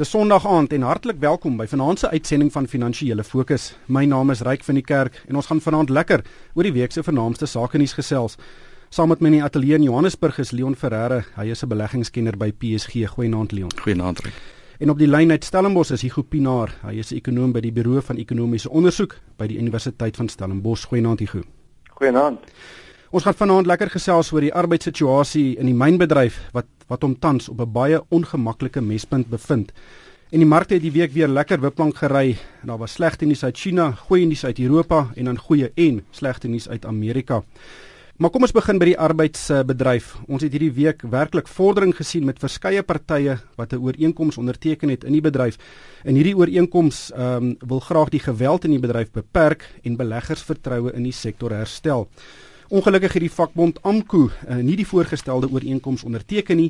Dis Sondag aand en hartlik welkom by vanaand se uitsending van Finansiële Fokus. My naam is Ryk van die Kerk en ons gaan vanaand lekker oor die week se vernaamste sake nuus gesels. Saam met my in die ateljee in Johannesburg is Leon Ferreira. Hy is 'n beleggingskenner by PSG. Goeienaand Leon. Goeienaand Ryk. En op die lyn uit Stellenbosch is Hugo Pinaar. Hy is 'n ekonom by die Buro van Ekonomiese Onderzoek by die Universiteit van Stellenbosch. Goeienaand Hugo. Goeienaand. Ons gaan vanaand lekker gesels oor die arbeidssituasie in die mynbedryf wat wat hom tans op 'n baie ongemaklike mespunt bevind. En die markte het die week weer lekker wipplank gery. Daar was slegte nuus uit China, goeie nuus uit Europa en dan goeie en slegte nuus uit Amerika. Maar kom ons begin by die arbeidsbedryf. Ons het hierdie week werklik vordering gesien met verskeie partye wat 'n ooreenkoms onderteken het in die bedryf. En hierdie ooreenkoms ehm um, wil graag die geweld in die bedryf beperk en beleggersvertroue in die sektor herstel. Ongelukkig het die vakbond AMKU uh, nie die voorgestelde ooreenkoms onderteken nie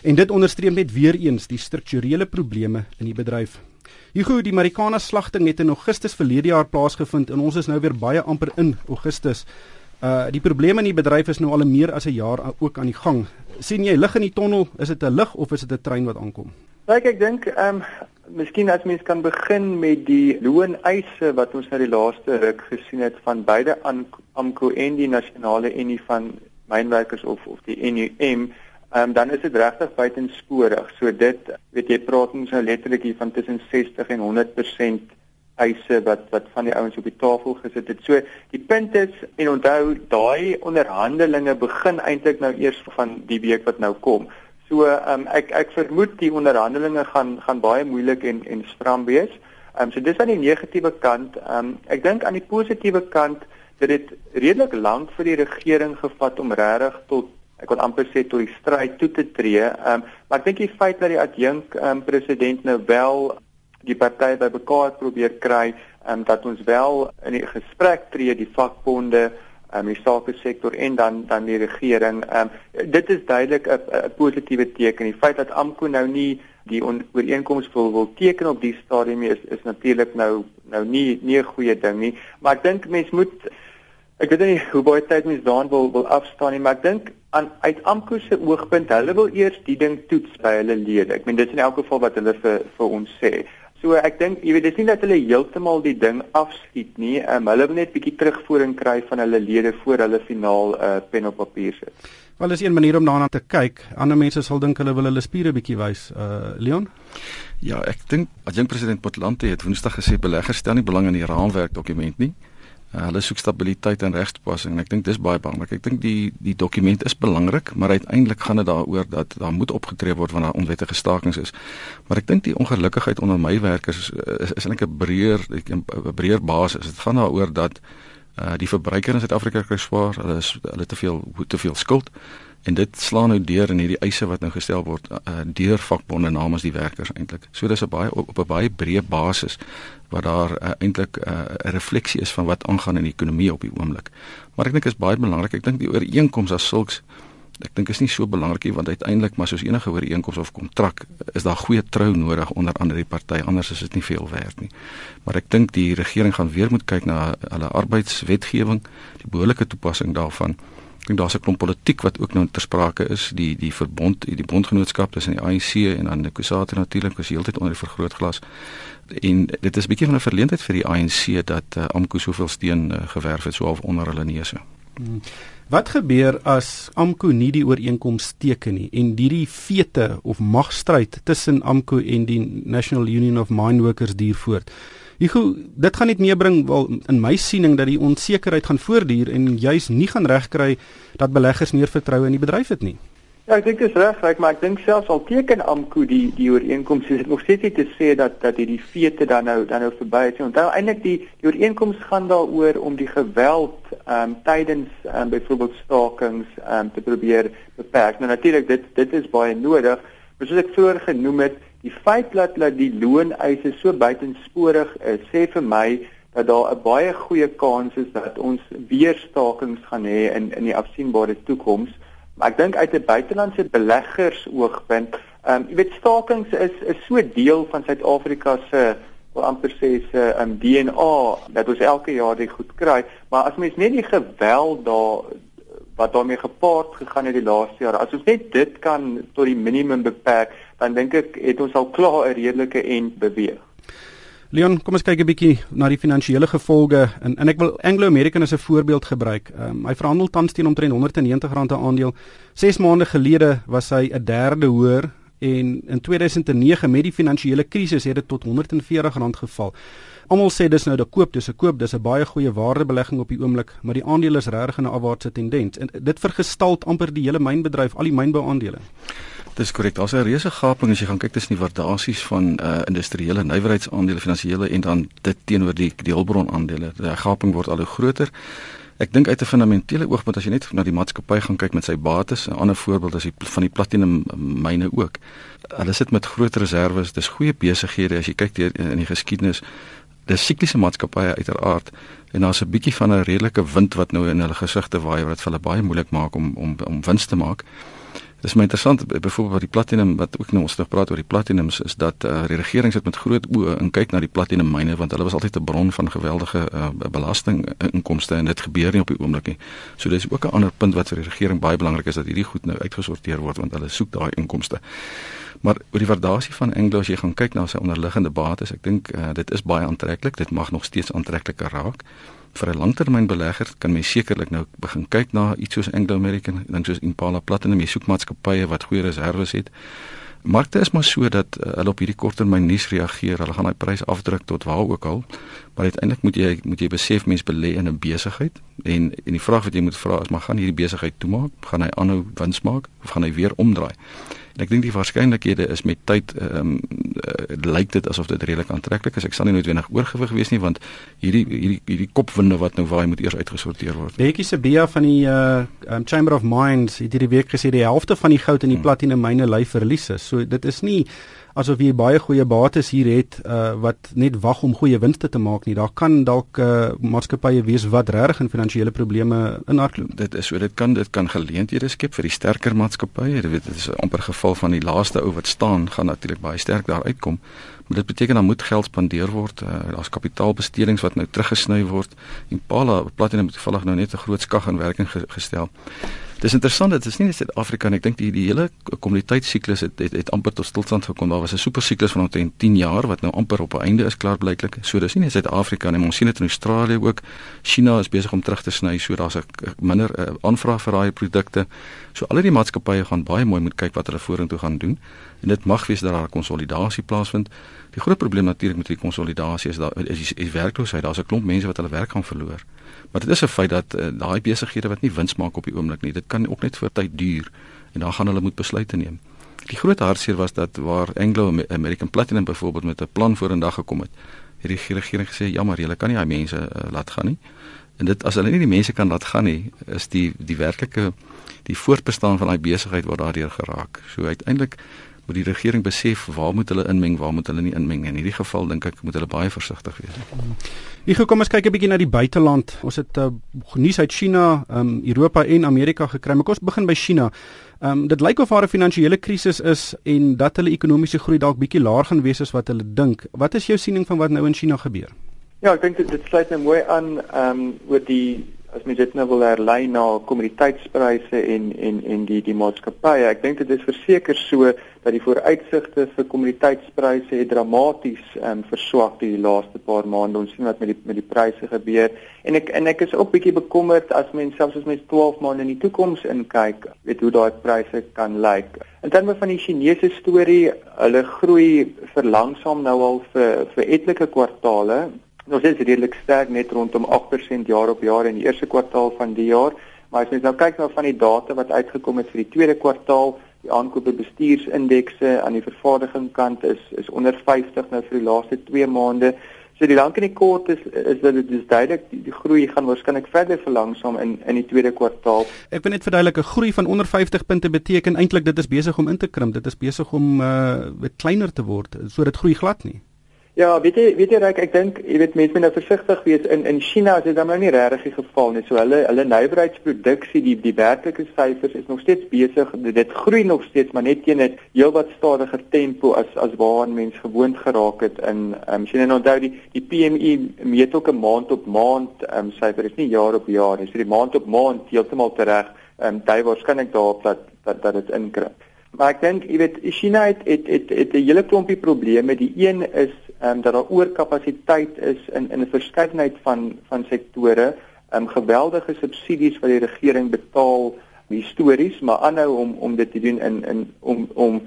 en dit onderstreep net weer eens die strukturele probleme in die bedryf. Hugo, die Marikana slagting het in Augustus verlede jaar plaasgevind en ons is nou weer baie amper in Augustus. Uh die probleme in die bedryf is nou al meer as 'n jaar ook aan die gang. sien jy lig in die tonnel? Is dit 'n lig of is dit 'n trein wat aankom? Kyk, ek dink ehm um, miskien as mens kan begin met die looneise wat ons nou die laaste ruk gesien het van beide AMKU en die nasionale Unie van mynwerkers of of die NUM um, dan is dit regtig buitensporig. So dit, weet jy, praat ons nou letterlik hier van tussen 60 en 100% eise wat wat van die ouens op die tafel gesit het. So die punt is en onthou daai onderhandelinge begin eintlik nou eers van die week wat nou kom. So um, ek ek vermoed die onderhandelinge gaan gaan baie moeilik en en stram wees. Ehm um, so dis aan die negatiewe kant. Ehm um, ek dink aan die positiewe kant dat dit redelik lank vir die regering gevat om regtig tot ek wil amper sê tot die stryd toe te tree. Ehm um, maar ek dink die feit dat die adjunk um, president nou wel die partye by mekaar probeer kry, ehm um, dat ons wel in die gesprek tree die vakbonde um, die sake sektor en dan dan die regering. Um, dit is duidelik 'n positiewe teken. Die feit dat AMKU nou nie die ooreenkoms wil wil teken op die stadium is is natuurlik nou nou nie nie 'n goeie ding nie. Maar ek dink mense moet Ek weet nie hoe baie tyd mens daarin wil wil afstaan nie, maar ek dink aan uit AMKU se oogpunt, hulle wil eers die ding toets by hulle lede. Ek meen dit is in elk geval wat hulle vir vir ons sê. So ek dink jy weet dis nie dat hulle heeltemal die ding afskiet nie. Um, hulle wil net bietjie terugvoering kry van hulle lede voor hulle finaal 'n uh, pen op papier sit. Wel is een manier om daarna te kyk. Ander mense sal dink hulle wil hulle spiere bietjie wys. Uh Leon? Ja, ek dink adjunk president Motlanthe het Woensdag gesê beleggers stel nie belang in die raamwerk dokument nie. Uh, hulle soek stabiliteit en regstoepassing en ek dink dis baie belangrik. Ek dink die die dokument is belangrik, maar uiteindelik gaan dit daaroor dat daar moet opgetree word wanneer onwettige stakings is. Maar ek dink die ongelukkigheid onder my werkers is is, is eintlik 'n breër 'n breër basis. Dit gaan daaroor dat uh die verbruiker in Suid-Afrika kry swaar, hulle is hulle te veel te veel skuld en dit slaan nou deur in hierdie eise wat nou gestel word uh, deur vakbonde namens die werkers eintlik. So dis 'n baie op, op 'n baie breë basis wat daar uh, eintlik uh, 'n uh, refleksie is van wat aangaan in die ekonomie op die oomblik. Maar ek dink is baie belangrik. Ek dink die ooreenkoms as sulks ek dink is nie so belangrik nie want uiteindelik maar soos enige ooreenkoms of kontrak is daar goeie trou nodig onder ander die party anders is dit nie veel werd nie. Maar ek dink die regering gaan weer moet kyk na hulle arbeidswetgewing, die behoorlike toepassing daarvan. Ek dink daar's 'n klomp politiek wat ook nou ter sprake is, die die verbond, die bondgenootskap tussen die ANC en dan die Kusate natuurlik is heeltyd onder die vergrootglas. En dit is 'n bietjie van 'n verleentheid vir die ANC dat uh, AMKU soveel steun uh, gewerf het so half onder hulle neuse. Hmm. Wat gebeur as AMKU nie die ooreenkoms teken nie en hierdie fete of magstryd tussen AMKU en die National Union of Mine Workers duur voort? Hugo, dit gaan net meebring wel in my siening dat die onsekerheid gaan voortduur en juis nie gaan regkry dat beleggers meer vertroue in die bedryf het nie. Ja, ek dink dit is reg, maar ek dink selfs al teken AMKU die die ooreenkoms is dit nog steeds nie te sê dat dat hierdie feite dan nou dan nou verby is. Onthou eintlik die die ooreenkoms gaan daaroor om die geweld ehm um, tydens ehm um, byvoorbeeld stakings ehm um, te probeer beperk. Nou natuurlik dit dit is baie nodig, maar soos ek vroeër genoem het, Die feit dat dat die looneise so buitensporig is, sê vir my dat daar 'n baie goeie kans is dat ons weer stakings gaan hê in in die afsienbare toekoms. Maar ek dink uit 'n buitelandse beleggers oogpunt, ehm um, jy weet stakings is is so deel van Suid-Afrika se wil amper sê se um, DNA dat ons elke jaar dit goed kry, maar as mens net die geweld daar wat daarmee gepaard gegaan het die laaste jare, as ons net dit kan tot die minimum beperk, dan dink ek het ons al klaar 'n redelike end beweeg. Leon, kom ons kyk 'n bietjie na die finansiële gevolge en en ek wil Anglo American as 'n voorbeeld gebruik. Um, hy verhandel tans teen omtrent R190 'n aandeel. 6 maande gelede was hy 'n derde hoër en in 2009 met die finansiële krisis het dit tot R140 geval. Almal sê dis nou 'n koop, dis 'n koop, dis 'n baie goeie waardebelegging op die oomblik, maar die aandeel is regtig in 'n afwaartse tendens en dit vergestalt amper die hele mynbedryf, al die mynbouaandele. Dis korrek. Daar's 'n reuse gaping as jy gaan kyk tussen die waardasies van uh industriële nywerheidsaandele, finansiële en dan dit teenoor die die hulpbronaandele. Die gaping word al hoe groter. Ek dink uit 'n fundamentele oogpunt as jy net na die maatskappy gaan kyk met sy bates, 'n ander voorbeeld is die van die platinum myne ook. Hulle sit met groot reserves. Dis goeie besighede as jy kyk deur in die geskiedenis. Dis sikliese maatskappye uiteraard en daar's 'n bietjie van 'n redelike wind wat nou in hulle gesigte waai wat vir hulle baie moeilik maak om om om wins te maak. Dis my interessant byvoorbeeld wat die platinum wat ook nou ons nog praat oor die platinums is dat uh, die regering sit met groot oë en kyk na die platinum myne want hulle was altyd 'n bron van geweldige uh, belasting inkomste en dit gebeur nie op die oomblik nie. So dis ook 'n ander punt wat vir die regering baie belangrik is dat hierdie goed nou uitgesorteer word want hulle soek daai inkomste. Maar oor die waardasie van Anglo as jy gaan kyk na sy onderliggende bates, ek dink uh, dit is baie aantreklik. Dit mag nog steeds aantrekliker raak vir 'n langtermynbelegger kan mens sekerlik nou begin kyk na iets soos Anglo American, dink soos Impala Platinum, jy soek maatskappye wat goeie reserves het. Markte is maar so dat uh, hulle op hierdie korttermyn nuus reageer. Hulle gaan daai prys afdruk tot waar ook al. Maar uiteindelik moet jy moet jy besef mens belê in 'n besigheid en en die vraag wat jy moet vra is maar gaan hierdie besigheid toemaak? Gaan hy aanhou wins maak of gaan hy weer omdraai? En ek dink die waarskynlikhede is met tyd ehm um, uh, lyk dit asof dit redelik aantreklik is. Ek sal nie noodwendig oorgewig wees nie want hierdie hierdie hierdie kopwinde wat nou waai moet eers uitgesorteer word. Bekkie Sebia van die uh um, Chamber of Mines het hierdie week gesê die helfte van die goud in die hmm. platinum myne ly verliese. So dit is nie asof jy baie goeie bates hier het uh, wat net wag om goeie winste te maak nie. Daar kan dalk uh, maatskappye wees wat regtig in finansiële probleme inhardloop. Dit is so dit kan dit kan geleenthede skep vir die sterker maatskappye. Jy weet dit is amper geval van die laaste ou wat staan gaan natuurlik baie sterk daar uitkom. Maar dit beteken dan moet geld spandeer word. Uh, Daar's kapitaalbestedings wat nou teruggesny word. Impala Platinum het toevallig nou net 'n groot skag in werking ge gestel. Dis interessant, dit is nie net Suid-Afrika nie. Ek dink die die hele kommoditeitssiklus het, het het amper tot stilstand gekom. Daar was 'n super siklus van omtrent 10 jaar wat nou amper op 'n einde is klaar blyklik. So dis nie net Suid-Afrika nie, ons sien dit in Australië ook. China is besig om terug te sny, so daar's 'n minder uh, aanvraag vir daai produkte. So al die maatskappye gaan baie mooi moet kyk wat hulle vorentoe gaan doen. En dit mag wees dat daar 'n konsolidasie plaasvind. Die groot probleem natuurlik met die konsolidasie is daar is die, die werkloosheid. Daar's 'n klomp mense wat hulle werk gaan verloor. Maar dit is 'n feit dat uh, daai besighede wat nie wins maak op die oomblik nie, dit kan ook net vir tyd duur en dan gaan hulle moet besluite neem. Die groot hartseer was dat waar Anglo American Platinum byvoorbeeld met 'n plan vorendag gekom het, het die regering gesê jammer, julle kan nie daai mense uh, laat gaan nie. En dit as hulle nie die mense kan laat gaan nie, is die die werklike die voortbestaan van daai besigheid word daardeur geraak. So uiteindelik moet die regering besef waar moet hulle inmeng, waar moet hulle nie inmeng nie. In hierdie geval dink ek moet hulle baie versigtig wees. Ek gou kom ons kyk 'n bietjie na die buiteland. Ons het uh, nuus uit China, um, Europa en Amerika gekry. Maar kom ons begin by China. Um, dit lyk of daar 'n finansiële krisis is en dat hulle ekonomiese groei dalk bietjie laer gaan wees as wat hulle dink. Wat is jou siening van wat nou in China gebeur? Ja, ek dink dit, dit sluit nou mooi aan ehm um, oor die as mens dit nou wil herlei na kommoditeitspryse en en en die die maatskappye. Ek dink dit is verseker so dat die vooruitsigte vir kommoditeitspryse het dramaties ehm um, verswak die laaste paar maande. Ons sien wat met die met die pryse gebeur. En ek en ek is ook bietjie bekommerd as mens selfs as mens 12 maande in die toekoms inkyk, weet hoe daai pryse kan lyk. In terme van die Chinese storie, hulle groei verlangsaam nou al vir vir etlike kwartale Ons is redelik sterk net rondom 8% jaar op jaar in die eerste kwartaal van die jaar, maar as jy nou kyk na van die data wat uitgekom het vir die tweede kwartaal, die aankope bestuursindekse aan die vervaardigingkant is is onder 50 nou vir die laaste 2 maande. So die lank en die kort is is dat dit is duidelik die, die groei gaan waarskynlik verder verlangsaam in in die tweede kwartaal. Ek wil net verduidelik 'n groei van onder 50 punte beteken eintlik dit is besig om in te krimp. Dit is besig om uh kleiner te word. So dit groei glad nie. Ja, weet jy, weet jy reg, ek dink, jy weet mense moet nou versigtig wees in in China is dit dan nou nie regtig die geval nie. So hulle hulle nywerheidsproduksie, die die werklike syfers is nog steeds besig. Dit groei nog steeds, maar net teen 'n heelwat stadiger tempo as as waaraan mense gewoond geraak het in ehm um, sien en onthou die die PMI meet ook 'n maand op maand ehm um, syfer is nie jaar op jaar nie. So die maand op maand heeltemal tereg ehm um, dui waarskynlik daarop dat dat dat dit inkrimp. Maar ek dink, jy weet, China het het, het 'n hele klompie probleme. Die een is ehm um, dat daar oorkapasiteit is in in 'n verskeidenheid van van sektore, ehm um, geweldige subsidies wat die regering betaal histories, maar aanhou om om dit te doen in in om om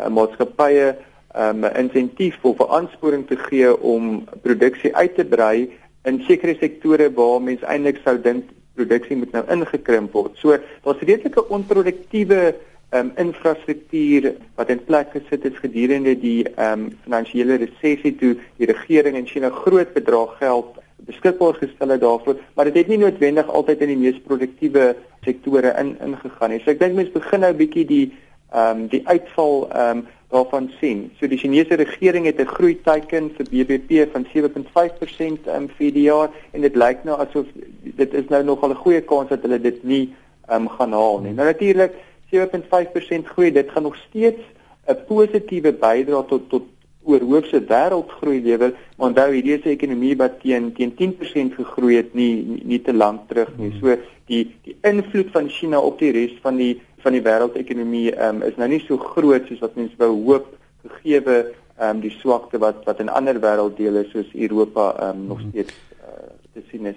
uh, maatskappye ehm um, insentief of 'n aansporing te gee om produksie uit te brei in sekere sektore waar mense eintlik sou dink produksie moet nou ingekrimp word. So daar's redelike onproduktiewe um, infrastruktuur wat in plek gesit is gedurende die um, finansiële resessie toe die regering in China groot bedrag geld beskikbaar gestel het daarvoor, maar dit het nie noodwendig altyd in die mees produktiewe sektore in ingegaan nie. So ek dink mense begin nou 'n bietjie die ehm um, die uitval ehm um, daarvan sien. So die Chinese regering het 'n groei teiken vir BBP van 7.5% um, vir die jaar en dit lyk nou asof dit is nou nogal 'n goeie kans dat hulle dit nie ehm um, gaan haal nie. Nou natuurlik 7.5% groei, dit gaan nog steeds 'n positiewe bydrae tot tot oorhoofse wêreldgroei lewer, maar onthou hierdie is 'n ekonomie wat teen teen 10% gegroei het nie, nie nie te lank terug nie. So die die invloed van China op die res van die van die wêreldekonomie um, is nou nie so groot soos wat mense wou hoop gegee um, die swakte wat wat in ander wêrelddele soos Europa um, nog mhm. steeds uh, te sien is.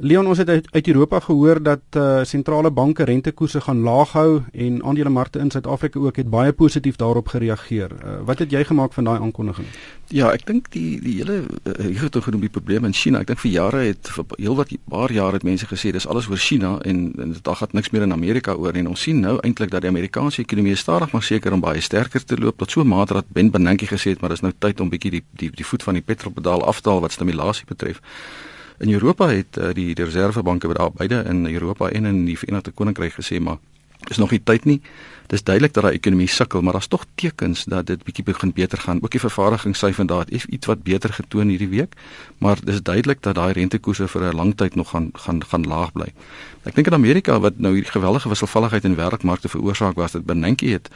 Leon ons het uit, uit Europa gehoor dat uh sentrale banke rentekoerse gaan laag hou en aandelemarkte in Suid-Afrika ook het baie positief daarop gereageer. Uh, wat het jy gemaak van daai aankondiging? Ja, ek dink die die hele uh, hier het genoem die probleme in China. Ek dink vir jare het vir heelwat paar jare het mense gesê dis alles oor China en en dit gaan niks meer in Amerika oor nie. Ons sien nou eintlik dat die Amerikaanse ekonomie stadig maar seker om baie sterker te loop tot so 'n mate dat Ben Bernanke gesê het maar dis nou tyd om bietjie die die die voet van die petrolpedaal af te haal wat stimulasie betref. In Europa het uh, die die reservebanke beide in Europa en in die Verenigde Koninkryk gesê maar dis nog nie tyd nie. Dis duidelik dat daai ekonomie sukkel, maar daar's tog tekens dat dit bietjie begin beter gaan. Ook die vervaardigingssyfer daar het iets wat beter getoon hierdie week, maar dis duidelik dat daai rentekoerse vir 'n lang tyd nog gaan gaan gaan laag bly. Ek dink in Amerika wat nou hierdie geweldige wisselvalligheid in wêreldmarkte veroorsaak was dit Bernanke het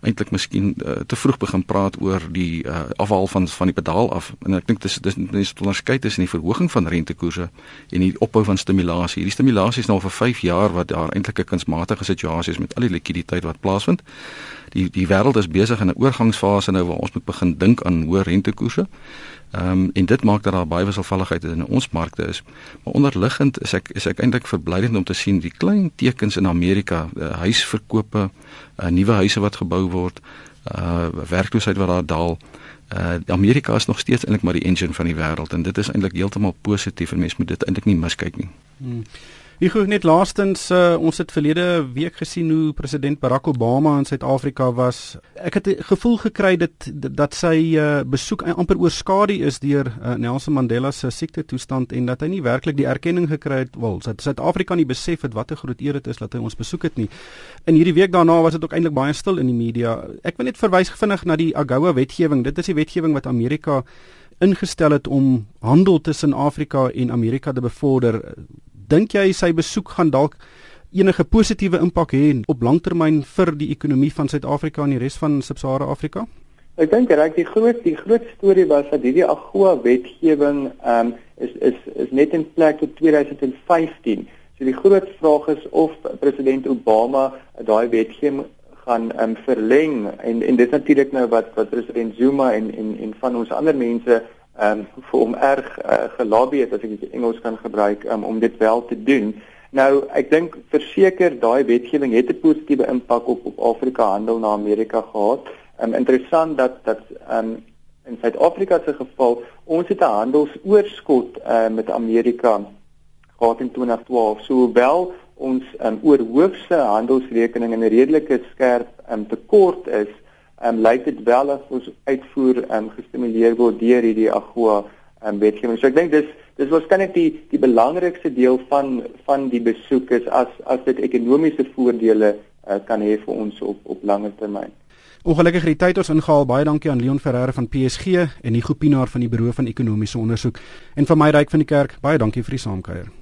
eintlik miskien uh, te vroeg begin praat oor die uh, afhaal van van die pedaal af en ek dink dis dis dis onderskei tussen die verhoging van rentekoerse en die opbou van stimulasie. Hierdie stimulasie is nou vir 5 jaar wat daar eintlik 'n kunsmatige situasie is met al die likwiditeit wat plaasvind. Die die wêreld is besig in 'n oorgangsfase nou waar ons moet begin dink aan hoë rentekoerse. Ehm um, en dit maak dat daar baie wisselvalligheid in ons markte is. Maar onderliggend is ek is ek eintlik verblydend om te sien die klein tekens in Amerika, uh, huisverkope, uh, nuwe huise wat gebou word, uh werkloosheid wat daar daal. Uh Amerika is nog steeds eintlik maar die engine van die wêreld en dit is eintlik heeltemal positief en mense moet dit eintlik nie miskyk nie. Hmm. Gou net laastens uh, ons het verlede week gesien hoe president Barack Obama in Suid-Afrika was. Ek het 'n gevoel gekry dit dat sy uh, besoek amper oorskadu is deur uh, Nelson Mandela se siekte toestand en dat hy nie werklik die erkenning gekry het wil. Suid-Afrika nie besef het wat 'n groot eer dit is dat hy ons besoek het nie. In hierdie week daarna was dit ook eintlik baie stil in die media. Ek wil net verwys vinnig na die AGOA wetgewing. Dit is die wetgewing wat Amerika ingestel het om handel tussen Afrika en Amerika te bevorder dink jy sy besoek gaan dalk enige positiewe impak hê op langtermyn vir die ekonomie van Suid-Afrika en die res van Sub-Sahara Afrika? Ek dink reg die groot die groot storie was dat hierdie AGOA wetgewing ehm um, is is is net in plek tot 2015. So die groot vraag is of president Obama daai wetgewing gaan ehm um, verleng en en dit natuurlik nou wat wat president Zuma en en en van ons ander mense ehm um, vir hom erg uh, gelobby het as ek dit Engels kan gebruik um, om dit wel te doen. Nou ek dink verseker daai wetgewing het 'n positiewe impak op op Afrika handel na Amerika gehad. Um, interessant dat dat um, in Suid-Afrika se geval ons het 'n handelsoorskot uh, met Amerika gehad in 2012. Sohoewel ons um, oorhoofse handelsrekening in 'n redelike skerp um, tekort is, um, lyk dit wel of ons uitvoer ehm um, gestimuleer word deur hierdie AGOA ehm um, wetgewing. So ek dink dis dis waarskynlik die die belangrikste deel van van die besoek is as as dit ekonomiese voordele uh, kan hê vir ons op op langer termyn. Ongelukkig het die tyd ons ingehaal. Baie dankie aan Leon Ferreira van PSG en die Gopinaar van die Buro van Ekonomiese Onderzoek en van my ryk van die kerk. Baie dankie vir die saamkuier.